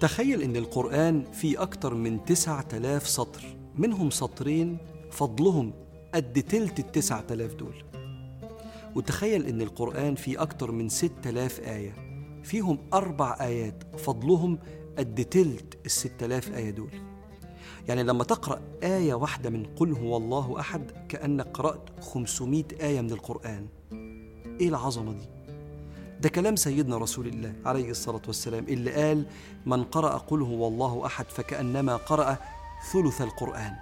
تخيل إن القرآن فيه أكتر من تسعة آلاف سطر منهم سطرين فضلهم قد تلت التسعة آلاف دول. وتخيل إن القرآن فيه أكتر من ستة آلاف آية فيهم أربع آيات فضلهم قد تلت الستة آلاف آية دول. يعني لما تقرأ آية واحدة من قل هو الله أحد كأنك قرأت 500 آية من القرآن. إيه العظمة دي؟ ده كلام سيدنا رسول الله عليه الصلاة والسلام اللي قال من قرأ قل هو الله أحد فكأنما قرأ ثلث القرآن.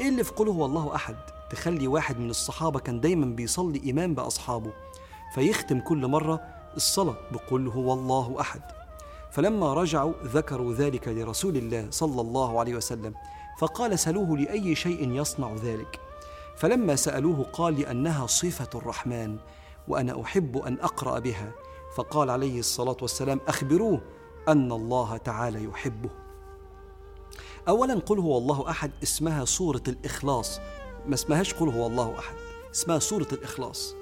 إيه اللي في قل هو الله أحد؟ تخلي واحد من الصحابة كان دايما بيصلي إمام بأصحابه فيختم كل مرة الصلاة بقل هو الله أحد. فلما رجعوا ذكروا ذلك لرسول الله صلى الله عليه وسلم فقال سلوه لأي شيء يصنع ذلك. فلما سألوه قال لأنها صفة الرحمن. وأنا أحب أن أقرأ بها. فقال عليه الصلاة والسلام أخبروه أن الله تعالى يحبه. أولا قل هو الله أحد اسمها سورة الإخلاص. ما اسمهاش قل هو الله أحد اسمها سورة الإخلاص.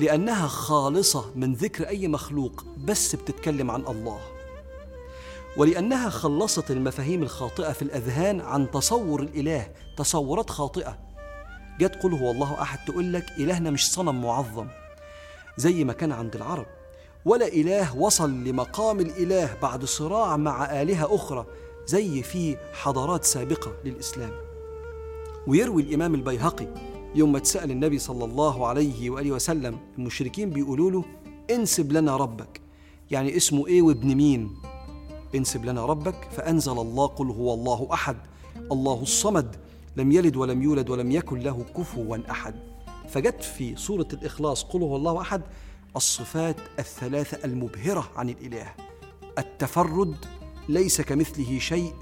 لأنها خالصة من ذكر أي مخلوق بس بتتكلم عن الله. ولأنها خلصت المفاهيم الخاطئة في الأذهان عن تصور الإله تصورات خاطئة. جت قل هو الله أحد تقول لك إلهنا مش صنم معظم. زي ما كان عند العرب. ولا إله وصل لمقام الإله بعد صراع مع آلهة أخرى زي في حضارات سابقة للإسلام. ويروي الإمام البيهقي يوم ما تسأل النبي صلى الله عليه وآله وسلم المشركين بيقولوا له انسب لنا ربك. يعني اسمه إيه وابن مين؟ انسب لنا ربك فأنزل الله قل هو الله أحد. الله الصمد لم يلد ولم يولد ولم يكن له كفوا أحد. فجت في سورة الإخلاص قل هو الله أحد الصفات الثلاثة المبهرة عن الإله. التفرد ليس كمثله شيء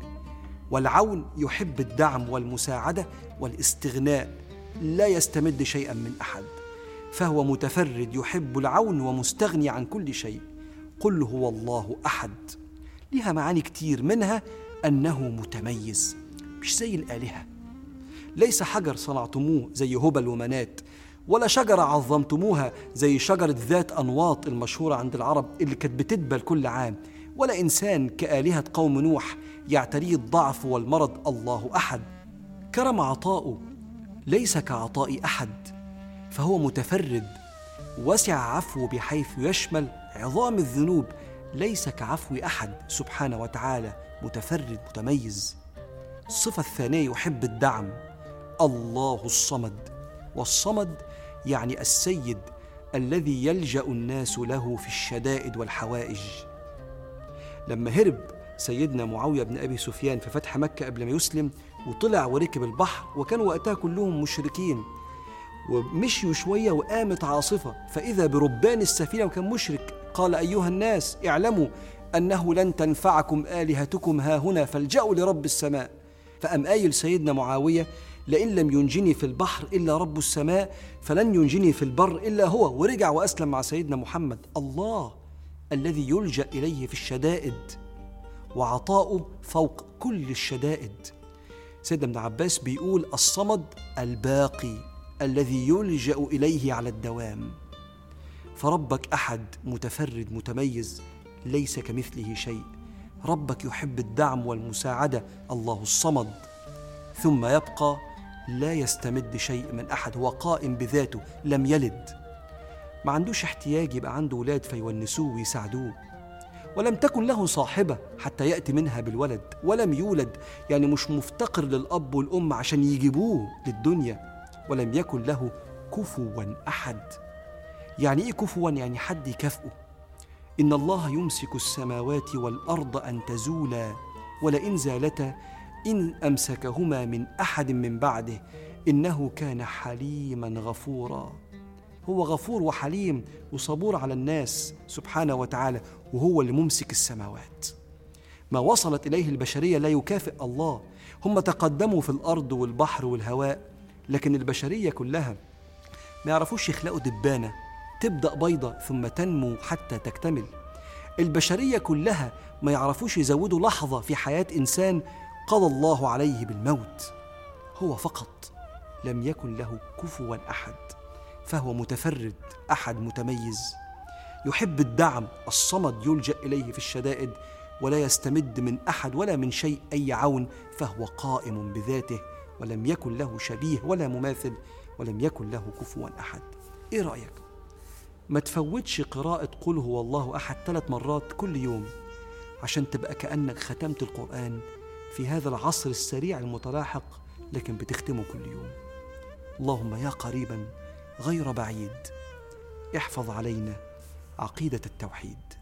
والعون يحب الدعم والمساعدة والاستغناء لا يستمد شيئا من أحد. فهو متفرد يحب العون ومستغني عن كل شيء. قل هو الله أحد. لها معاني كتير منها أنه متميز. مش زي الآلهة. ليس حجر صنعتموه زي هبل ومنات. ولا شجرة عظمتموها زي شجرة ذات أنواط المشهورة عند العرب اللي كانت بتدبل كل عام. ولا إنسان كآلهة قوم نوح يعتريه الضعف والمرض الله أحد. كرم عطاؤه ليس كعطاء أحد فهو متفرد. وسع عفوه بحيث يشمل عظام الذنوب ليس كعفو أحد. سبحانه وتعالى متفرد متميز. الصفة الثانية يحب الدعم الله الصمد. والصمد يعني السيد الذي يلجأ الناس له في الشدائد والحوائج. لما هرب سيدنا معاوية بن أبي سفيان في فتح مكة قبل ما يسلم وطلع وركب البحر وكانوا وقتها كلهم مشركين. ومشيوا شوية وقامت عاصفة فإذا بربان السفينة وكان مشرك قال أيها الناس اعلموا أنه لن تنفعكم آلهتكم ها هنا فالجأوا لرب السماء. فأم قايل سيدنا معاوية لئن لم ينجني في البحر إلا رب السماء فلن ينجني في البر إلا هو. ورجع وأسلم مع سيدنا محمد. الله الذي يلجأ إليه في الشدائد وعطاؤه فوق كل الشدائد. سيدنا ابن عباس بيقول الصمد الباقي الذي يلجأ إليه على الدوام. فربك أحد متفرد متميز ليس كمثله شيء. ربك يحب الدعم والمساعدة. الله الصمد. ثم يبقى لا يستمد شيء من أحد هو قائم بذاته لم يلد. ما عندوش احتياج يبقى عنده ولاد فيونسوه ويساعدوه. ولم تكن له صاحبة حتى يأتي منها بالولد. ولم يولد يعني مش مفتقر للأب والأم عشان يجيبوه للدنيا. ولم يكن له كفوا أحد. يعني إيه كفوا؟ يعني حد يكافئه. إن الله يمسك السماوات والأرض أن تزولا ولئن زالتا إن أمسكهما من أحد من بعده إنه كان حليما غفورا. هو غفور وحليم وصبور على الناس سبحانه وتعالى وهو اللي ممسك السماوات. ما وصلت إليه البشرية لا يكافئ الله. هم تقدموا في الأرض والبحر والهواء لكن البشرية كلها ما يعرفوش يخلقوا دبانة تبدأ بيضة ثم تنمو حتى تكتمل. البشرية كلها ما يعرفوش يزودوا لحظة في حياة إنسان قضى الله عليه بالموت. هو فقط لم يكن له كفوا أحد فهو متفرد أحد متميز. يحب الدعم الصمد يلجأ إليه في الشدائد ولا يستمد من أحد ولا من شيء أي عون فهو قائم بذاته ولم يكن له شبيه ولا مماثل ولم يكن له كفوا أحد. إيه رأيك؟ ما تفوتش قراءة قل هو الله أحد ثلاث مرات كل يوم عشان تبقى كأنك ختمت القرآن في هذا العصر السريع المتلاحق لكن بتختمه كل يوم. اللهم يا قريبا غير بعيد احفظ علينا عقيدة التوحيد.